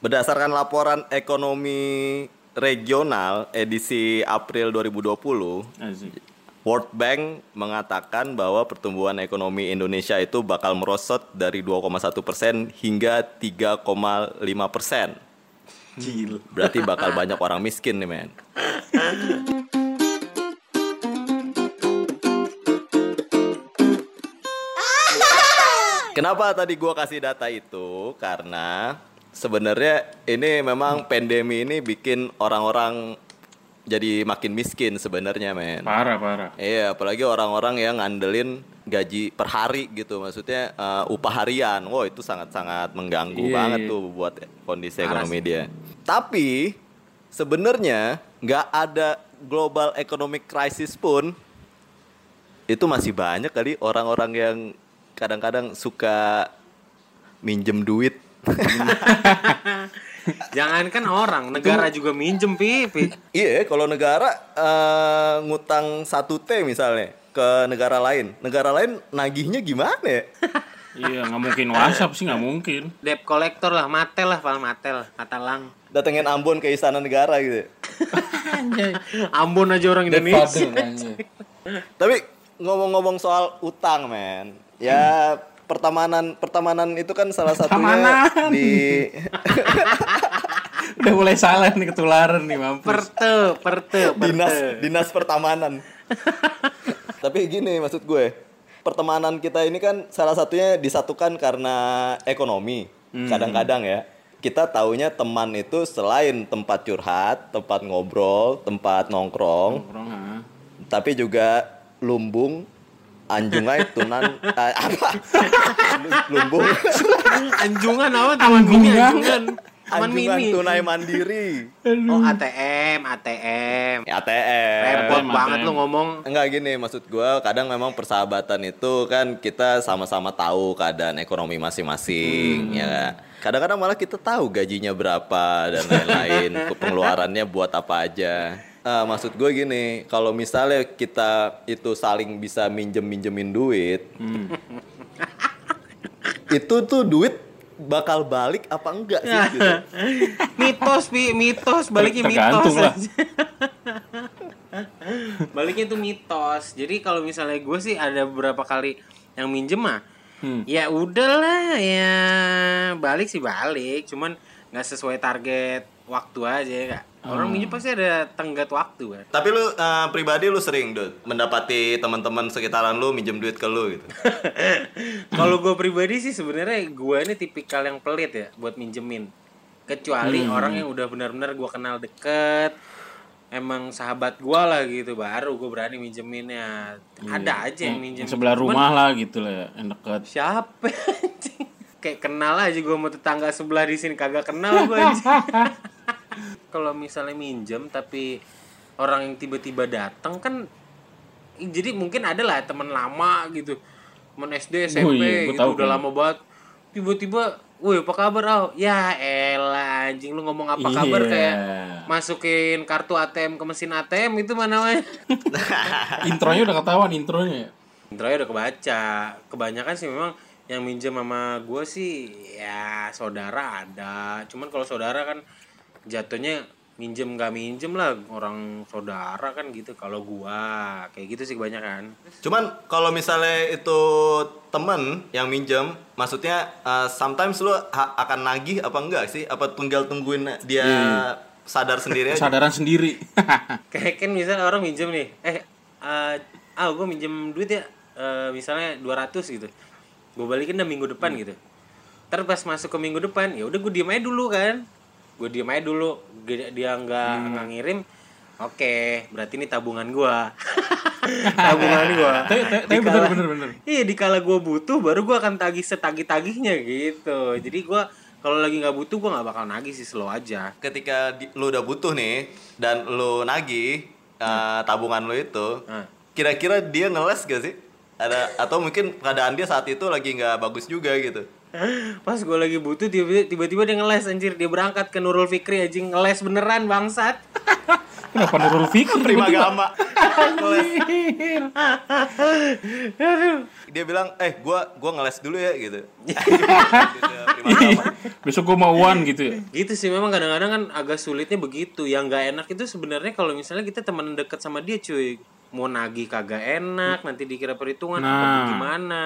Berdasarkan laporan ekonomi regional edisi April 2020, Asik. World Bank mengatakan bahwa pertumbuhan ekonomi Indonesia itu bakal merosot dari 2,1 persen hingga 3,5 persen. Berarti bakal banyak orang miskin nih men. Kenapa tadi gua kasih data itu? Karena sebenarnya ini memang pandemi ini bikin orang-orang jadi makin miskin sebenarnya men. Parah, parah. Iya, apalagi orang-orang yang ngandelin gaji per hari gitu, maksudnya eh, upah harian. Wow, itu sangat-sangat mengganggu Iya, banget iya. tuh buat kondisi ekonomi dia. Tapi sebenarnya nggak ada global economic crisis pun itu masih banyak kali orang-orang yang kadang-kadang suka minjem duit. Jangankan orang, negara juga minjem pi, pi. Iya, kalau negara eh, ngutang 1T misalnya ke negara lain, negara lain nagihnya gimana ya? Iya, nggak mungkin WhatsApp sih nggak mungkin. Debt collector lah, matel lah, paling matel, kata lang. Datengin Ambon ke istana negara gitu. Ambon aja orang Indonesia. Tapi ngomong-ngomong soal utang, men. Ya pertamanan pertamanan itu kan salah satunya Pertamanan. di Udah mulai salah nih ketularan nih mampus. Perte, perte, dinas perte. dinas pertamanan. Tapi gini maksud gue, pertemanan kita ini kan salah satunya disatukan karena ekonomi. Kadang-kadang ya. Kita taunya teman itu selain tempat curhat, tempat ngobrol, tempat nongkrong, Nongkrong, tapi juga lumbung, anjungai, tunan, eh, apa? lumbung, Anjungan apa? Taman mini anjungan. Taman anjungan mini. tunai mandiri, Oh ATM, ATM. ATM. Repot ATM. banget lu ngomong. Enggak gini maksud gua kadang memang persahabatan itu kan kita sama-sama tahu keadaan ekonomi masing-masing ya nggak? kadang-kadang malah kita tahu gajinya berapa dan lain-lain pengeluarannya buat apa aja Eh, maksud gue gini kalau misalnya kita itu saling bisa minjem minjemin duit itu tuh duit bakal balik apa enggak sih gitu mitos pi, mitos, baliknya mitos. Lah. aja. baliknya itu mitos. Jadi kalau misalnya gue sih ada beberapa kali yang minjem mah, Hmm. ya udahlah ya balik sih balik, cuman nggak sesuai target waktu aja ya kak. Orang minjem pasti ada tenggat waktu kan. tapi lu eh, pribadi lu sering Dut, mendapati teman-teman sekitaran lu minjem duit ke lu gitu Kalau gue pribadi sih sebenarnya gue ini tipikal yang pelit ya buat minjemin. Kecuali orang yang udah benar-benar gue kenal deket, emang sahabat gue lah gitu, baru gue berani minjeminnya. Ada aja yang minjem. Yang sebelah Cuman rumah lah gitu lah, ya, yang deket. Siapa anjing? Kayak kenal aja gue sama tetangga sebelah di sini kagak kenal gue anjing. Kalau misalnya minjem tapi orang yang tiba-tiba datang kan jadi mungkin ada lah teman lama gitu. Teman SD, SMP iya, gua gitu tahu udah kan. lama banget. Tiba-tiba, "Woi, apa kabar, Au?" Ya elah anjing lu ngomong apa Iya. kabar kayak masukin kartu ATM ke mesin ATM itu mana namanya? Intronya udah ketahuan intronya ya. Intronya udah kebaca. Kebanyakan sih memang yang minjem sama gue sih ya saudara ada. Cuman kalau saudara kan jatuhnya minjem gak minjem lah orang saudara kan gitu. Kalau gua kayak gitu sih kebanyakan. Cuman kalau misalnya itu temen yang minjem, maksudnya uh, sometimes lu ha- akan nagih apa enggak sih? Apa tinggal tungguin dia sadar sendiri aja? Kesadaran sendiri. Kayak kan misalnya orang minjem nih, eh eh, ah gue minjem duit ya eh, misalnya 200 gitu. Gue balikin dah minggu depan gitu. Ntar pas masuk ke minggu depan, ya udah gue diem aja dulu kan. Gue diem aja dulu, dia dia nggak nggak ngirim. Oke, berarti ini tabungan gua. tabungan gua. Tapi bener bener bener. Iya, dikala gua butuh baru gua akan tagih setagih-tagihnya gitu. Jadi gua kalau lagi nggak butuh gua nggak bakal nagih sih slow aja. Ketika di- lu udah butuh nih dan lu nagih uh, tabungan lu itu, Hmm. kira-kira dia ngeles gak sih? Ada atau mungkin keadaan dia saat itu lagi nggak bagus juga gitu. Pas gue lagi butuh tiba- tiba-tiba dia ngeles anjir. Dia berangkat ke Nurul Fikri anjing. Ngeles beneran bangsat. Kenapa Nurul Fikri? prima gama dia bilang eh gua gua ngeles dulu ya gitu. Besok gue mau one gitu ya. gitu sih memang kadang-kadang kan agak sulitnya begitu. Yang nggak enak itu sebenarnya kalau misalnya kita teman dekat sama dia cuy. Mau nagih kagak enak nanti dikira perhitungan Nah. apa gimana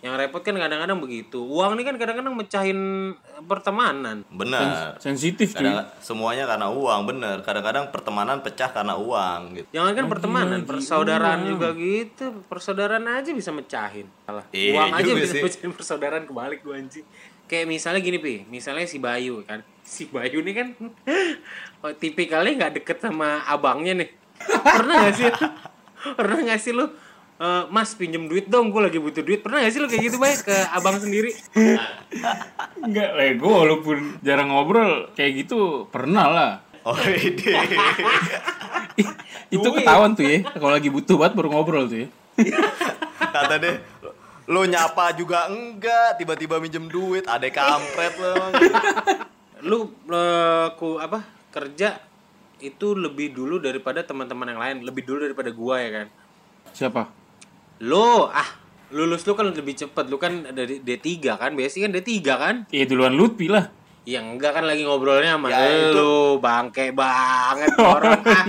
yang repot kan kadang-kadang begitu. Uang ini kan kadang-kadang mecahin pertemanan. Benar. Sensitif cuy. kadang semuanya karena uang bener kadang-kadang pertemanan pecah karena uang gitu. Jangan kan pertemanan persaudaraan juga gitu. Persaudaraan aja bisa mecahin. Salah. Iya uang aja bisa sih. mecahin persaudaraan kebalik gua anjing. Kayak misalnya gini pi. Misalnya si Bayu kan. Si Bayu ini kan oh, tipikalnya nggak deket sama abangnya nih. Pernah gak sih pernah gak sih lu "Eh, mas pinjem duit dong gue lagi butuh duit pernah gak sih lu kayak gitu baik ke abang sendiri Enggak, lah gue walaupun jarang ngobrol kayak gitu pernah lah. oh ide itu ketahuan tuh ya. Kalau lagi butuh banget baru ngobrol tuh ya. kata deh lo nyapa juga enggak tiba-tiba minjem duit ada kampret lo lu eh, ku apa kerja itu lebih dulu daripada teman-teman yang lain lebih dulu daripada gua ya kan Siapa? Lo ah lulus lu kan lebih cepet lu kan dari D3 kan biasanya kan D3 kan Iya duluan Lutfi lah. ya enggak kan lagi ngobrolnya sama Ya, itu. lu bangke banget orang ah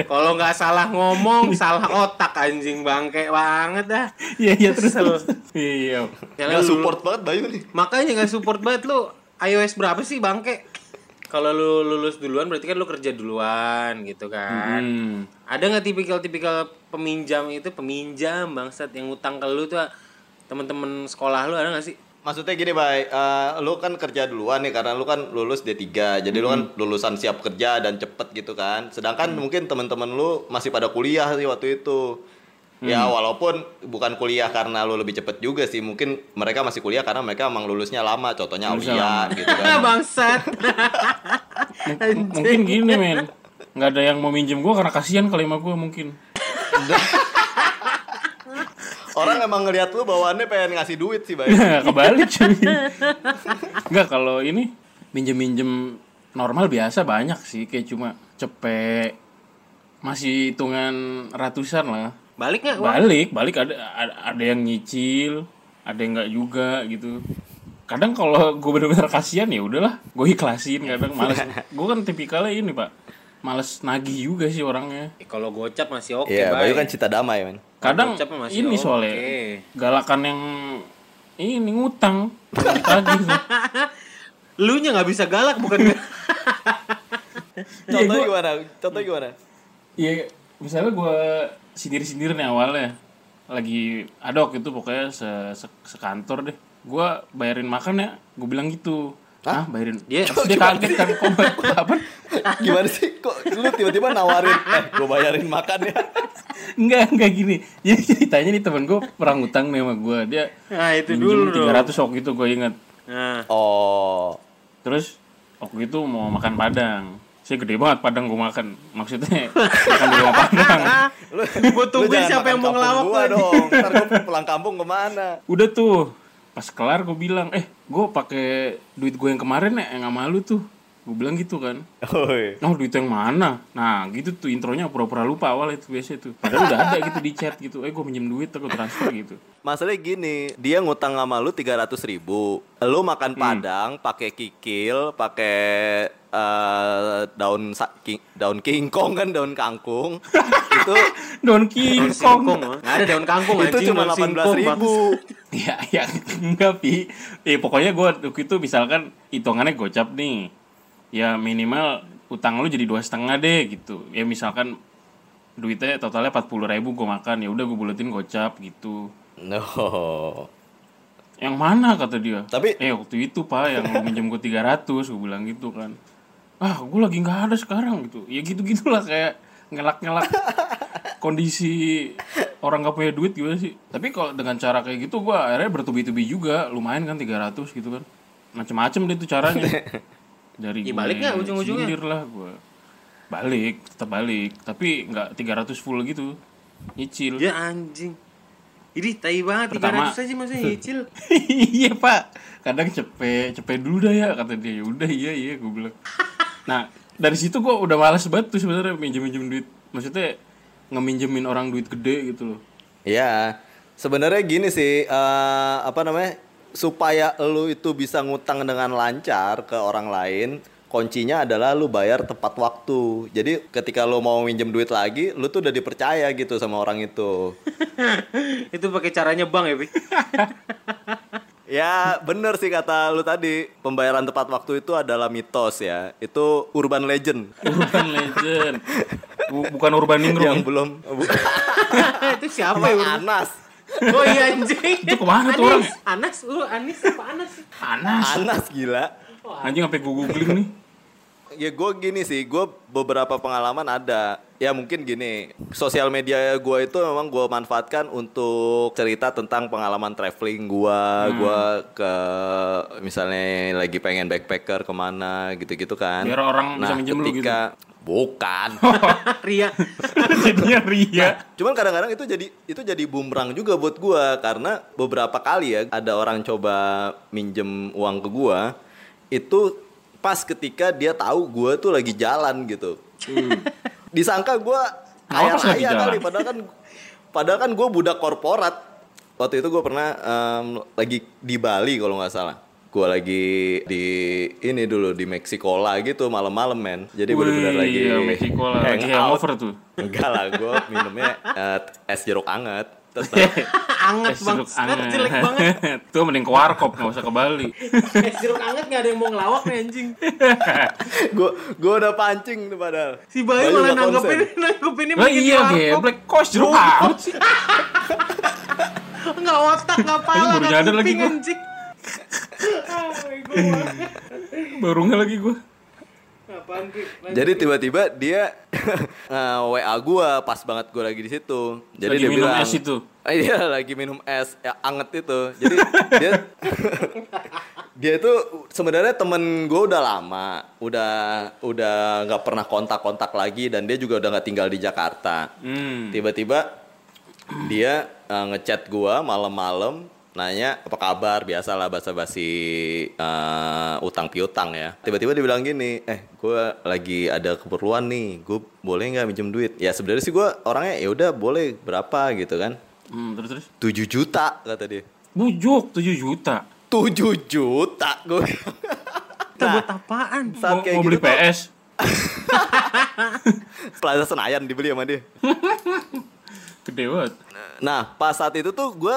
kalau nggak salah ngomong salah otak anjing bangke banget dah Iya iya terus. Iya. Jangan nggak lu- support banget Bayu nih makanya nggak support banget lu iOS berapa sih bangke kalau lu lulus duluan berarti kan lu kerja duluan gitu kan Hmm. ada nggak tipikal-tipikal peminjam itu peminjam bangsat yang utang ke lu tuh temen-temen sekolah lu ada nggak sih Maksudnya gini, Bay, Eh, lu kan kerja duluan nih karena lu kan lulus D3. Jadi lu kan lulusan siap kerja dan cepet gitu kan. Sedangkan mungkin teman-teman lu masih pada kuliah sih waktu itu. Ya walaupun bukan kuliah karena lu lebih cepet juga sih. Mungkin mereka masih kuliah karena mereka emang lulusnya lama. Contohnya Aulia gitu kan. bangsat mungkin gini men. Nggak ada yang mau minjem gue karena kasihan kali sama gue mungkin. Orang emang ngeliat lu bawaannya pengen ngasih duit sih, Bay. Nggak kebalik cuy. Nggak kalau ini minjem-minjem normal biasa banyak sih kayak cuma cepet masih hitungan ratusan lah. balik nggak? Balik, balik ada ada, ada yang nyicil, ada yang nggak juga gitu. Kadang kalau gue bener-bener kasihan ya udahlah, gue ikhlasin kadang males. gue kan tipikalnya ini pak, males nagih juga sih orangnya. Eh, kalau gocap masih oke Iya, Bayu baik kan cita damai, men. Kadang masih ini oke. soalnya galakan yang ini ngutang tuh. lu nya nggak bisa galak bukan Contohnya gimana? Contohnya gimana? Iya, misalnya gue sindir-sindir nih awalnya lagi ada waktu itu pokoknya se, se- sekantor deh. Gue bayarin makan ya, gue bilang gitu. Hah? bayarin. Dia- dia kaget kan, kok apa? Gimana sih? Kok lu tiba-tiba nawarin, eh, gue bayarin makan ya? Enggak, enggak gini. Jadi ceritanya nih temen gue perang utang nih sama gue. Dia nah itu dulu dong 300 waktu itu gue inget. nah Oh, Terus waktu itu mau makan padang. Saya gede banget padang gue makan. Maksudnya makan di rumah padang. gue tungguin siapa yang mau ngelawak lagi. dong. Ntar gue pulang kampung ke mana? Udah tuh, pas kelar gue bilang, eh gue pakai duit gue yang kemarin ya, yang sama lu tuh. Gue bilang gitu kan. Oi. Oh duit yang mana? Nah gitu tuh intronya pura-pura lupa awal itu biasa tuh. Padahal udah ada gitu di chat gitu. Eh gue minjem duit, gue transfer gitu. Masalahnya gini, dia ngutang sama lu 300 ribu. Lu makan padang, pakai kikil, pakai eh, daun sa- ki- daun kingkong kan, daun kangkung. itu Daun King Kong. Singkong ah. nggak ada daun kangkung itu cuma 18 singkong, ribu. Ya, ya enggak pi. Eh pokoknya gue waktu itu misalkan hitungannya gocap nih. Ya minimal utang lu jadi dua setengah deh gitu. Ya misalkan duitnya totalnya 40 ribu gue makan ya udah gue buletin gocap gitu. No. Yang mana kata dia? Tapi- eh waktu itu pak yang minjem gue 300 gue bilang gitu kan. Ah gue lagi nggak ada sekarang gitu. Ya gitu gitulah kayak ngelak-ngelak kondisi orang gak punya duit gitu sih. Tapi kalau dengan cara kayak gitu gue akhirnya bertubi-tubi juga lumayan kan 300 gitu kan. Macem-macem deh tuh caranya. Dari Ya, balik nggak ujung-ujungnya? sindir lah gue. Balik, tetap balik. Tapi nggak 300 full gitu. Nyicil. ya anjing ini tai banget Pertama- 300 aja masih nyicil iya pak kadang cepet cepet dulu dah ya kata dia ya udah iya iya gue bilang nah dari situ gua udah males banget tuh sebenarnya minjem-minjem duit. Maksudnya ngeminjemin orang duit gede gitu loh. Iya, sebenarnya gini sih, eh, apa namanya, supaya lu itu bisa ngutang dengan lancar ke orang lain, kuncinya adalah lu bayar tepat waktu. Jadi ketika lu mau minjem duit lagi, lu tuh udah dipercaya gitu sama orang itu. itu pakai caranya bang ya Pi? ya bener sih kata lu tadi, pembayaran tepat waktu itu adalah mitos ya. Itu urban legend Urban legend. Bu- bukan urban ningrum. yang belum. itu siapa ya? Anas. Oh iya anjing Itu ke mana tuh orang? Anis Anas lu Anis apa Anas Panas. Anas gila. Anjing sampai gua googling nih. Ya gue gini sih, gue beberapa pengalaman ada. Ya mungkin gini, sosial media gue itu memang gue manfaatkan untuk cerita tentang pengalaman traveling gue. Gue ke misalnya lagi pengen backpacker ke mana gitu-gitu kan. Biar orang bisa nah, minjem lu gitu. Bukan. Ria Jadinya ria. Cuman kadang-kadang itu jadi itu jadi bumerang juga buat gua karena beberapa kali ya ada orang coba minjem uang ke gua itu pas ketika dia tahu gua tuh lagi jalan gitu. Disangka gua kaya raya jalan? kali padahal kan padahal kan gua budak korporat. Waktu itu gua pernah em, lagi di Bali kalau nggak salah. Gua lagi di ini dulu di Meksiko lah gitu malam-malam men. Jadi bener-bener Wih, lagi iya, Meksiko lah. Lagi hangover tuh. Enggak lah, gue minumnya eh, es jeruk anget. Anget Es bang jeruk anget. jelek banget Tuh mending ke warkop nggak usah ke Bali. es jeruk anget nggak ada yang mau ngelawak nih anjing gue gue udah pancing tuh padahal. si Bayu malah nggak nanggepin nanggepinnya Lah begitu iya warkop. geblek kos jeruk anget sih. nggak otak nggak pala Anjing, baru nggak nyadar lagi kuping, gua. anjing. Baru nggak lagi. Apaan? Lanjut. Jadi tiba-tiba dia eh, WA gue pas banget gue lagi di situ. Jadi Lagi dia minum bilang, es itu? Ah, Iya lagi minum es ya, anget itu. Jadi dia dia itu sebenarnya temen gue udah lama, udah udah nggak pernah kontak-kontak lagi dan dia juga udah nggak tinggal di Jakarta. Hmm. tiba-tiba dia uh, ngechat gua malam-malam nanya apa kabar biasalah basa-basi uh, utang piutang ya tiba-tiba dia bilang gini eh gua lagi ada keperluan nih gue boleh nggak minjem duit ya sebenarnya sih gua orangnya ya udah boleh berapa gitu kan Hmm, terus terus. 7 juta kata dia Bujuk 7 juta. 7 juta gue Kita buat apaan? saat Mau, kayak mau beli gitu tuh, PS. Plaza Senayan dibeli sama dia Gede banget. Nah, pas saat itu tuh gue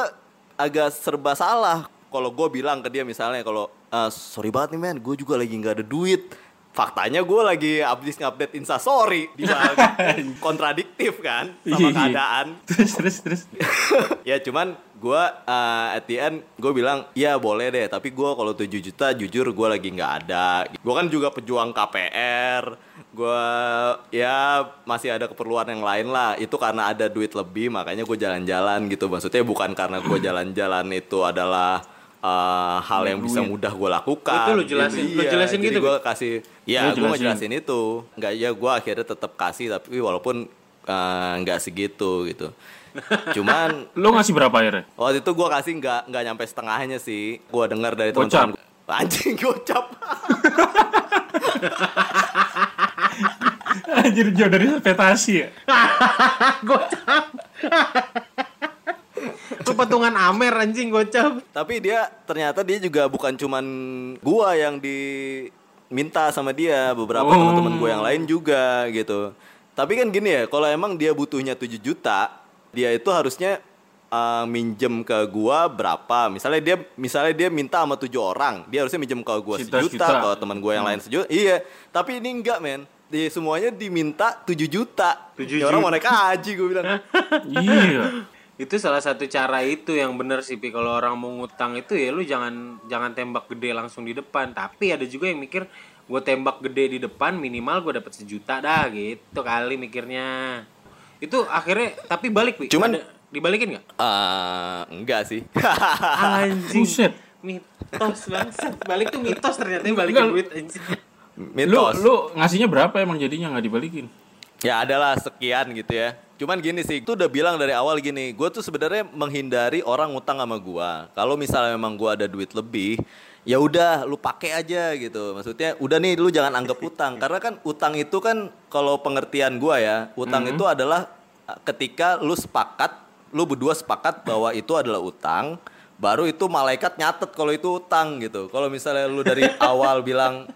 agak serba salah. Kalau gue bilang ke dia misalnya kalau "Eh, sorry banget nih men, gue juga lagi nggak ada duit. Faktanya gue lagi habis ngupdate instastory di Bali. kontradiktif kan sama Iya. keadaan. Terus terus terus. ya cuman gue uh, at the end gue bilang ya boleh deh tapi gue kalau 7 juta jujur gue lagi nggak ada gue kan juga pejuang KPR gue ya masih ada keperluan yang lain lah itu karena ada duit lebih makanya gue jalan-jalan gitu maksudnya bukan karena gue jalan-jalan itu adalah uh, hal yang bisa mudah gue lakukan Itu lu jelasin- lu jelasin jadi gitu, gue kasih ya gue jelasin. ngejelasin itu nggak ya gue akhirnya tetap kasih tapi walaupun uh, nggak segitu gitu cuman Lu ngasih berapa akhirnya? Waktu itu gue kasih nggak nggak nyampe setengahnya sih. Gue dengar dari teman-teman. Anjing gocap. Anjir jauh dari ekspektasi ya. gocap. Lu patungan Amer anjing gocap. Tapi dia ternyata dia juga bukan cuman gua yang diminta sama dia, beberapa Oh. teman-teman gue yang lain juga gitu. Tapi kan gini ya, kalau emang dia butuhnya 7 juta, dia itu harusnya uh, minjem ke gua berapa? Misalnya dia misalnya dia minta sama tujuh orang, dia harusnya minjem ke gua Sejuta, sejuta, sejuta. kalau teman gue yang lain sejuta. Iya, tapi ini enggak, men. Di semuanya diminta 7 juta. 7 Ya orang juta. mau naik haji gue bilang. Iya. Itu salah satu cara itu yang bener sih Pi kalau orang mau ngutang itu ya lu jangan jangan tembak gede langsung di depan. Tapi ada juga yang mikir gue tembak gede di depan minimal gue dapat sejuta dah gitu kali mikirnya. Itu akhirnya tapi balik Pi. Cuman- Ada- dibalikin nggak? Eh, enggak sih. Anjing. Buset. Mitos banget. Balik tuh mitos ternyata balikin duit anjing. Lu Mitos. lu ngasihnya berapa emang jadinya nggak dibalikin? Ya adalah sekian gitu ya. Cuman gini sih, itu udah bilang dari awal gini, gue tuh sebenarnya menghindari orang ngutang sama gua. Kalau misalnya memang gua ada duit lebih, ya udah lu pakai aja gitu. Maksudnya udah nih lu jangan anggap utang karena kan utang itu kan kalau pengertian gua ya, utang itu adalah uh, ketika lu sepakat, lu berdua sepakat bahwa itu adalah utang, baru itu malaikat nyatet kalau itu utang gitu. Kalau misalnya lu dari awal bilang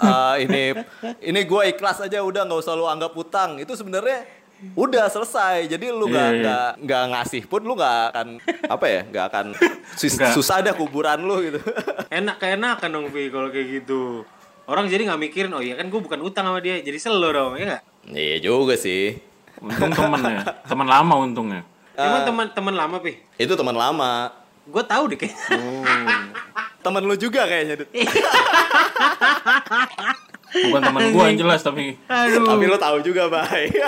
"Ah, ini ini gua ikhlas aja udah nggak usah lu anggap utang, itu sebenarnya udah selesai. Jadi lu nggak Iya, iya. nggak nggak ngasih pun lu nggak akan apa ya nggak akan sus- Nggak. susah ada kuburan lu gitu. Enak keenakan dong Vi kalau kayak gitu. Orang jadi nggak mikirin, oh iya kan gue bukan utang sama dia, jadi selo dong, ya nggak? Iya juga sih. Untung temen ya. Temen lama untungnya. Emang teman-teman lama Pi? Itu teman lama. Gue tahu deh kayaknya. Oh. Temen lu juga kayaknya. Dut. Bukan temen gua yang jelas tapi Aduh. Tapi lu tahu juga, Bay.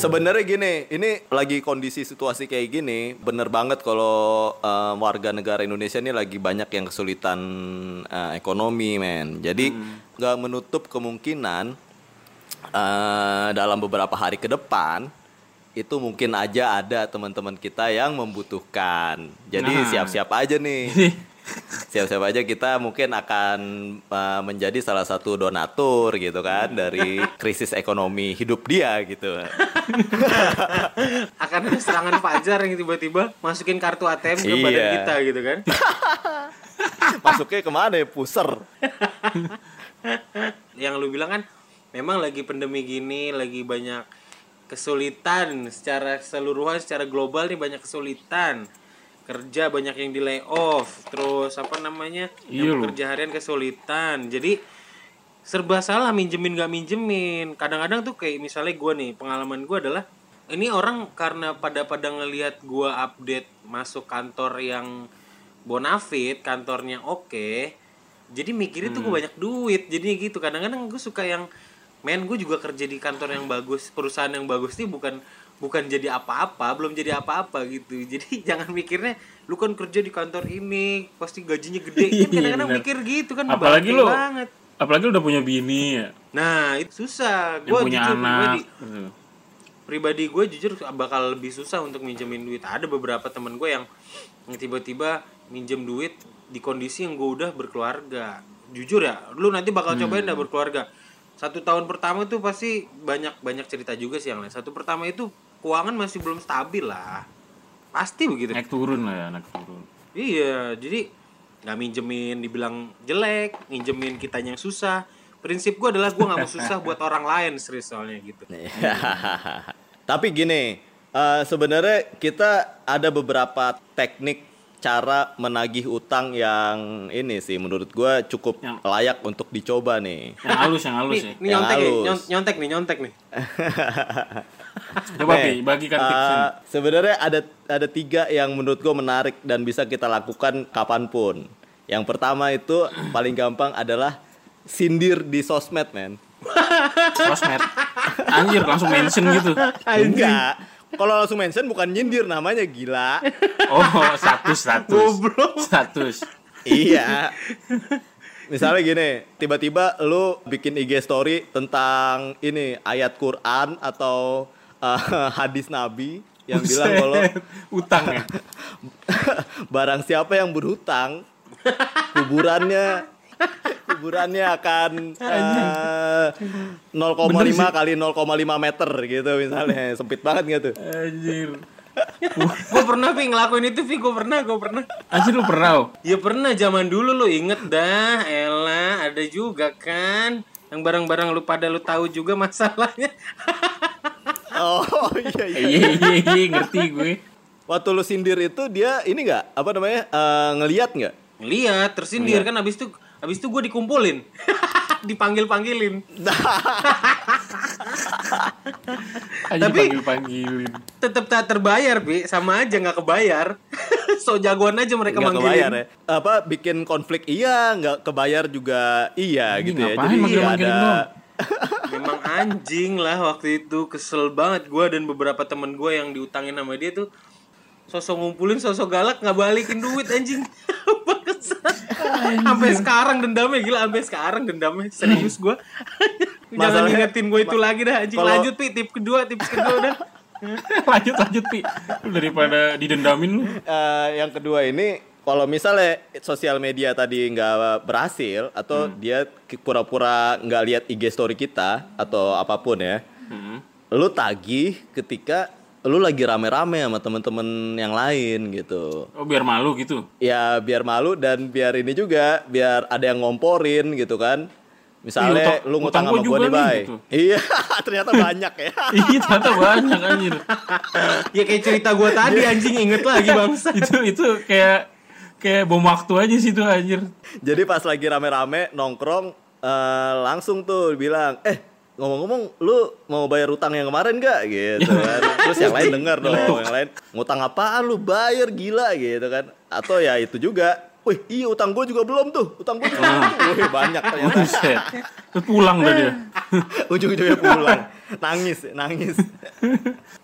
Sebenarnya gini, ini lagi kondisi situasi kayak gini, bener banget kalau eh, warga negara Indonesia ini lagi banyak yang kesulitan eh, ekonomi, men. Jadi nggak menutup kemungkinan eh, dalam beberapa hari ke depan itu mungkin aja ada teman-teman kita yang membutuhkan. Jadi Nah. siap-siap aja nih. Siap-siap aja kita mungkin akan uh, menjadi salah satu donatur gitu kan dari krisis ekonomi hidup dia gitu. Akan ada serangan fajar yang tiba-tiba masukin kartu ATM ke badan Iya. kita gitu kan. Masuknya ke mana ya? Puser. yang lu bilang kan memang lagi pandemi gini lagi banyak kesulitan secara keseluruhan secara global nih banyak kesulitan. Kerja banyak yang di layoff terus apa namanya Iya yang loh. pekerja harian kesulitan. Jadi serba salah minjemin gak minjemin. Kadang-kadang tuh kayak misalnya gua nih pengalaman gua adalah ini orang karena pada pada ngelihat gua update masuk kantor yang bonafit kantornya oke jadi mikirnya tuh gue banyak duit jadi gitu kadang-kadang gue suka yang men gue juga kerja di kantor yang bagus perusahaan yang bagus nih bukan bukan jadi apa-apa belum jadi apa-apa gitu jadi jangan mikirnya lu kan kerja di kantor ini pasti gajinya gede kan Iya, kadang-kadang bener. mikir gitu kan apalagi lu banget apalagi lu udah punya bini ya. nah itu susah gue punya jujur anak. pribadi gitu. pribadi gue jujur bakal lebih susah untuk minjemin duit ada beberapa temen gue yang tiba-tiba minjem duit di kondisi yang gue udah berkeluarga. Jujur ya lu nanti bakal cobain dah berkeluarga. Satu tahun pertama itu pasti banyak banyak cerita juga sih yang lain. Satu pertama itu keuangan masih belum stabil lah. Pasti begitu. Naik turun lah ya, naik turun. Iya, jadi nggak minjemin dibilang jelek, minjemin kitanya yang susah. Prinsip gue adalah gue nggak mau susah buat orang lain serius soalnya gitu. Tapi gini, eh, sebenarnya kita ada beberapa teknik cara menagih utang yang ini sih menurut gua cukup Yang- layak untuk dicoba nih. Yang halus, yang halus Nih, ya. nih Yang nyontek nih, halus. nyontek nih, nyontek nih. Coba Nih, bagikan eh, tipsnya. sebenarnya ada ada tiga yang menurut gue menarik dan bisa kita lakukan kapan pun. Yang pertama itu paling gampang adalah sindir di sosmed, men. Sosmed. Anjir, langsung mention gitu. Enggak. Kalau langsung mention bukan nyindir namanya gila. Oh, status, status. Status. iya. Misalnya gini, tiba-tiba lu bikin IG story tentang ini ayat Quran atau uh, hadis Nabi yang bilang kalau Buset, utang ya. barang siapa yang berhutang kuburannya kuburannya akan eh, 0,5 kali 0,5 meter gitu misalnya sempit banget gitu Anjir. gue pernah Vi ngelakuin itu Vi, gue pernah, gue pernah. Anjir lu pernah. oh? Ya pernah zaman dulu lu inget dah, Ella ada juga kan. Yang barang-barang lu pada lu tahu juga masalahnya. oh iya iya Iya, iya, iya, ngerti gue. waktu lu sindir itu dia ini nggak apa namanya eh, ngeliat nggak Lihat, tersindir kan abis itu abis itu gue dikumpulin. Dipanggil-panggilin. Tapi- panggil-panggilin. Tetap tak terbayar, Bi. Sama aja nggak kebayar. so jagoan aja mereka nggak manggilin. kebayar ya apa bikin konflik iya nggak kebayar juga iya Anjing, gitu ya jadi manggil-manggilin ada? Memang anjing lah waktu itu kesel banget gua dan beberapa temen gue yang diutangin sama dia tuh sosok ngumpulin sosok galak nggak balikin duit anjing. Sampai sekarang dendamnya gila sampai sekarang dendamnya. Serius gua. Jangan ingetin gue itu lagi dah anjing. Kalau- Lanjut Pi, tips kedua, tips kedua udah. lanjut lanjut pi. Daripada didendamin lu. Eh, yang kedua ini kalau misalnya sosial media tadi nggak berhasil atau dia ki- pura-pura nggak lihat IG story kita atau apa pun ya, lu tagih ketika lu lagi rame-rame sama temen-temen yang lain gitu. oh biar malu gitu Ya biar malu dan biar ini juga biar ada yang ngomporin gitu kan. Ih, Misalnya utang- lu ngutang utang sama juga nih, Bay. gitu. Iya, ternyata banyak ya. iya ternyata banyak anjir Ya kayak cerita gue tadi anjing inget lagi bangsa. itu itu kayak kayak bom waktu aja sih itu anjir Jadi pas lagi rame-rame nongkrong eh, langsung tuh bilang, "Eh, ngomong-ngomong lu mau bayar utang yang kemarin gak?" gitu kan. Terus yang lain denger dong, yang lain, "Ngutang apaan lu? Bayar gila." gitu kan. Atau ya itu juga, "Wih, iya utang gue juga belum tuh. Utang gue juga belum tuh." Wih, banyak ternyata. Pulang dah dia Ujung-ujungnya pulang. Nangis, nangis.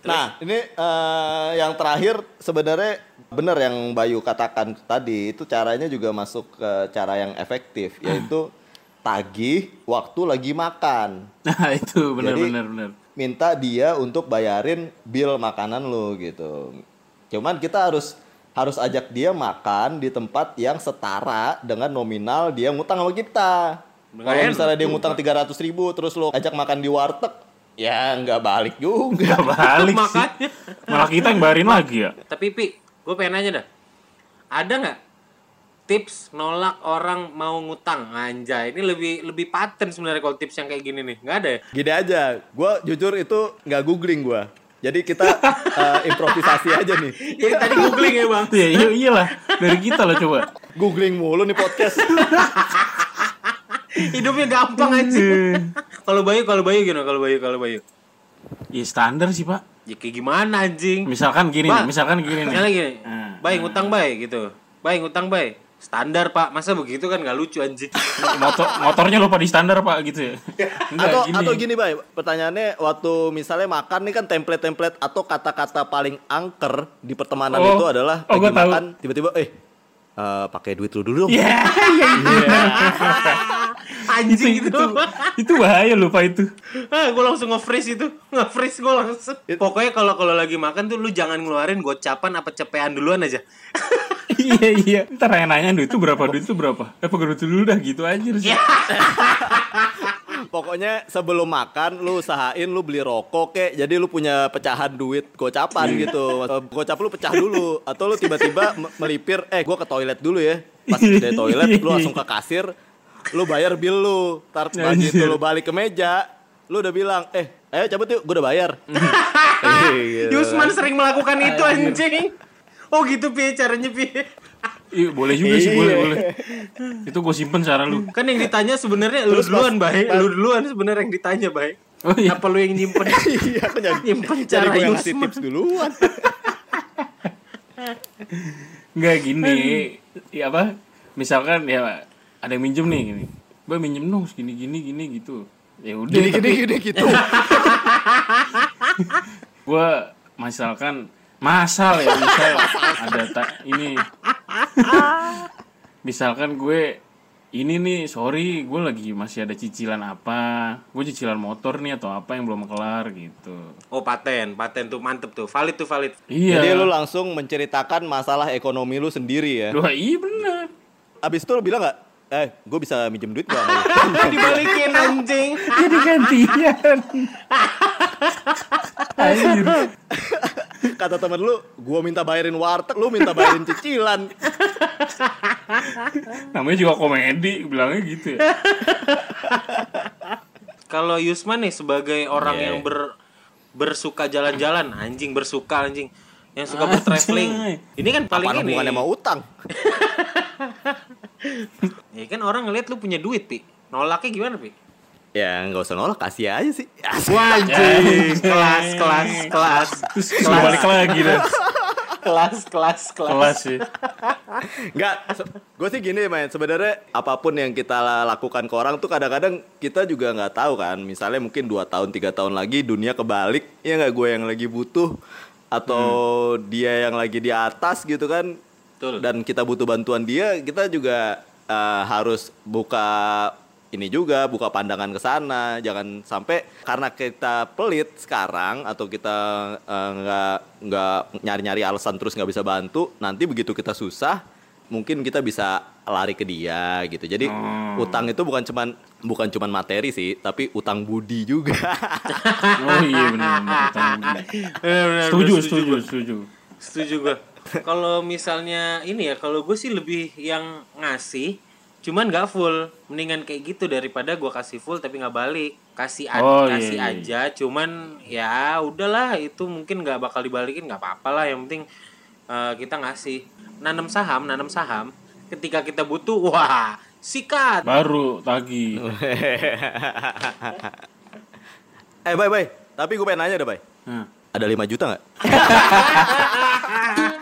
Nah, ini eh, yang terakhir sebenarnya benar yang Bayu katakan tadi itu caranya juga masuk ke cara yang efektif yaitu tagih waktu lagi makan. nah itu benar benar benar Minta dia untuk bayarin bill makanan lu gitu. Cuman kita harus harus ajak dia makan di tempat yang setara dengan nominal dia ngutang sama kita. Kalau Enak misalnya dia ngutang 300 ribu terus lu ajak makan di warteg, ya nggak balik juga. Gak balik sih Makanya. malah kita yang bayarin lagi ya Tapi Pi, gue pengen nanya dah. Ada nggak tips nolak orang mau ngutang? Anjay, ini lebih lebih paten sebenarnya kalau tips yang kayak gini nih. Nggak ada ya? Gini aja, gue jujur itu nggak googling gue. Jadi kita eh, improvisasi aja nih. Jadi tadi googling ya bang. Iya iya iyalah dari kita lah coba Googling mulu nih podcast. Hidupnya gampang anjing. kalau Bayu, kalau Bayu gimana? Kalau Bayu, kalau Bayu. ya standar sih pak Ya kayak gimana anjing? misalkan gini Pak, nih misalkan gini nih Misalnya gini, Hmm. Bay ngutang Bay gitu. Bay ngutang Bay. Standar pak, masa begitu kan gak lucu anjing. motor motornya lupa di standar pak gitu ya Enggak, atau atau gini, Bay, pertanyaannya waktu misalnya makan nih kan template-template atau kata-kata paling angker di pertemanan Oh. itu adalah Oh, lagi gua tahu. makan tiba-tiba eh eh, pakai duit lu dulu dong. Iya, iya, iya. Anjing itu, gitu. itu, itu bahaya lupa itu. ah, gue langsung nge-freeze itu. Nge-freeze gue langsung. Pokoknya kalau kalau lagi makan tuh lu jangan ngeluarin gocapan apa cepean duluan aja. iya, iya. Ntar yang nanya duit itu berapa, duit itu berapa. Eh, pakai duit dulu dah gitu aja sih. Pokoknya sebelum makan lu usahain lu beli rokok kek. Jadi lu punya pecahan duit gocapan Iya. gitu. Eh, Gocap lu pecah dulu atau lu tiba-tiba me- melipir eh gua ke toilet dulu ya. Pas dari toilet lu langsung ke kasir lu bayar bill lu. Tar begitu Anjir. lu balik ke meja lu udah bilang, "Eh, ayo cabut yuk, gua udah bayar." Gitu. Yusman sering melakukan itu anjing. Oh gitu Pi caranya Pi. Iya, boleh juga sih, boleh, Iya. boleh. Itu gue simpen cara lu. Kan yang ditanya sebenarnya lu duluan, Bay. Lu duluan sebenarnya yang ditanya, Bay. Oh iya. Apa lu yang nyimpen? Iya, aku jadi, Nyimpen cara yang ngasih tips duluan. Enggak gini. Ya apa? Misalkan ya ada yang minjem nih gini. Mbak minjem dong segini gini gini gitu. Ya udah. Gini gini gini gitu. gue misalkan masal ya misal ada ta- ini misalkan gue ini nih sorry gue lagi masih ada cicilan apa gue cicilan motor nih atau apa yang belum kelar gitu Oh, paten. Paten tuh mantep tuh. Valid tuh valid. iya Jadi lu langsung menceritakan masalah ekonomi lu sendiri ya. Duh, iya bener Abis itu lu bilang nggak, eh, gue bisa minjem duit gak? Dibalikin anjing. jadi gantian Anjir. Kata temen lu, gue minta bayarin warteg, lu minta bayarin cicilan. namanya juga komedi bilangnya gitu ya Kalau Yusman nih sebagai orang Iya. yang ber bersuka jalan-jalan, anjing bersuka anjing. Yang suka bertraveling. Anjay. Ini kan paling Apaan ini. hubungannya mau utang? Ya kan orang ngeliat lu punya duit, Pi. Nolaknya gimana, Pi? Ya nggak usah nolak, kasih aja sih. Wah, anjing. kelas, kelas, kelas. terus lu balik lagi dah Kelas, kelas, kelas. kelas sih Nggak, gue sih gini main. Sebenarnya apa pun yang kita lakukan ke orang tuh kadang-kadang kita juga nggak tahu kan. Misalnya mungkin dua tahun tiga tahun lagi dunia kebalik, ya nggak gue yang lagi butuh atau dia yang lagi di atas gitu kan. Betul. Dan kita butuh bantuan dia, kita juga eh, harus buka ini juga buka pandangan ke sana. Jangan sampai karena kita pelit sekarang atau kita eh, nggak nggak nyari-nyari alasan terus nggak bisa bantu nanti begitu kita susah mungkin kita bisa lari ke dia gitu. Jadi Hmm. utang itu bukan cuman bukan cuman materi sih tapi utang budi juga. Oh iya benar Setuju, setuju, setuju. setuju. gue kalau misalnya ini ya kalau gue sih lebih yang ngasih cuman nggak full. Mendingan kayak gitu daripada gue kasih full tapi nggak balik. Kasih a- Oh, iya, kasih iya. aja cuman ya udahlah itu mungkin nggak bakal dibalikin nggak apa-apa lah. Yang penting eh, kita ngasih. Nanam saham nanam saham. Ketika kita butuh wah sikat. Baru tagi. eh bye bye tapi gue pengen nanya deh bye Nah. ada 5 juta nggak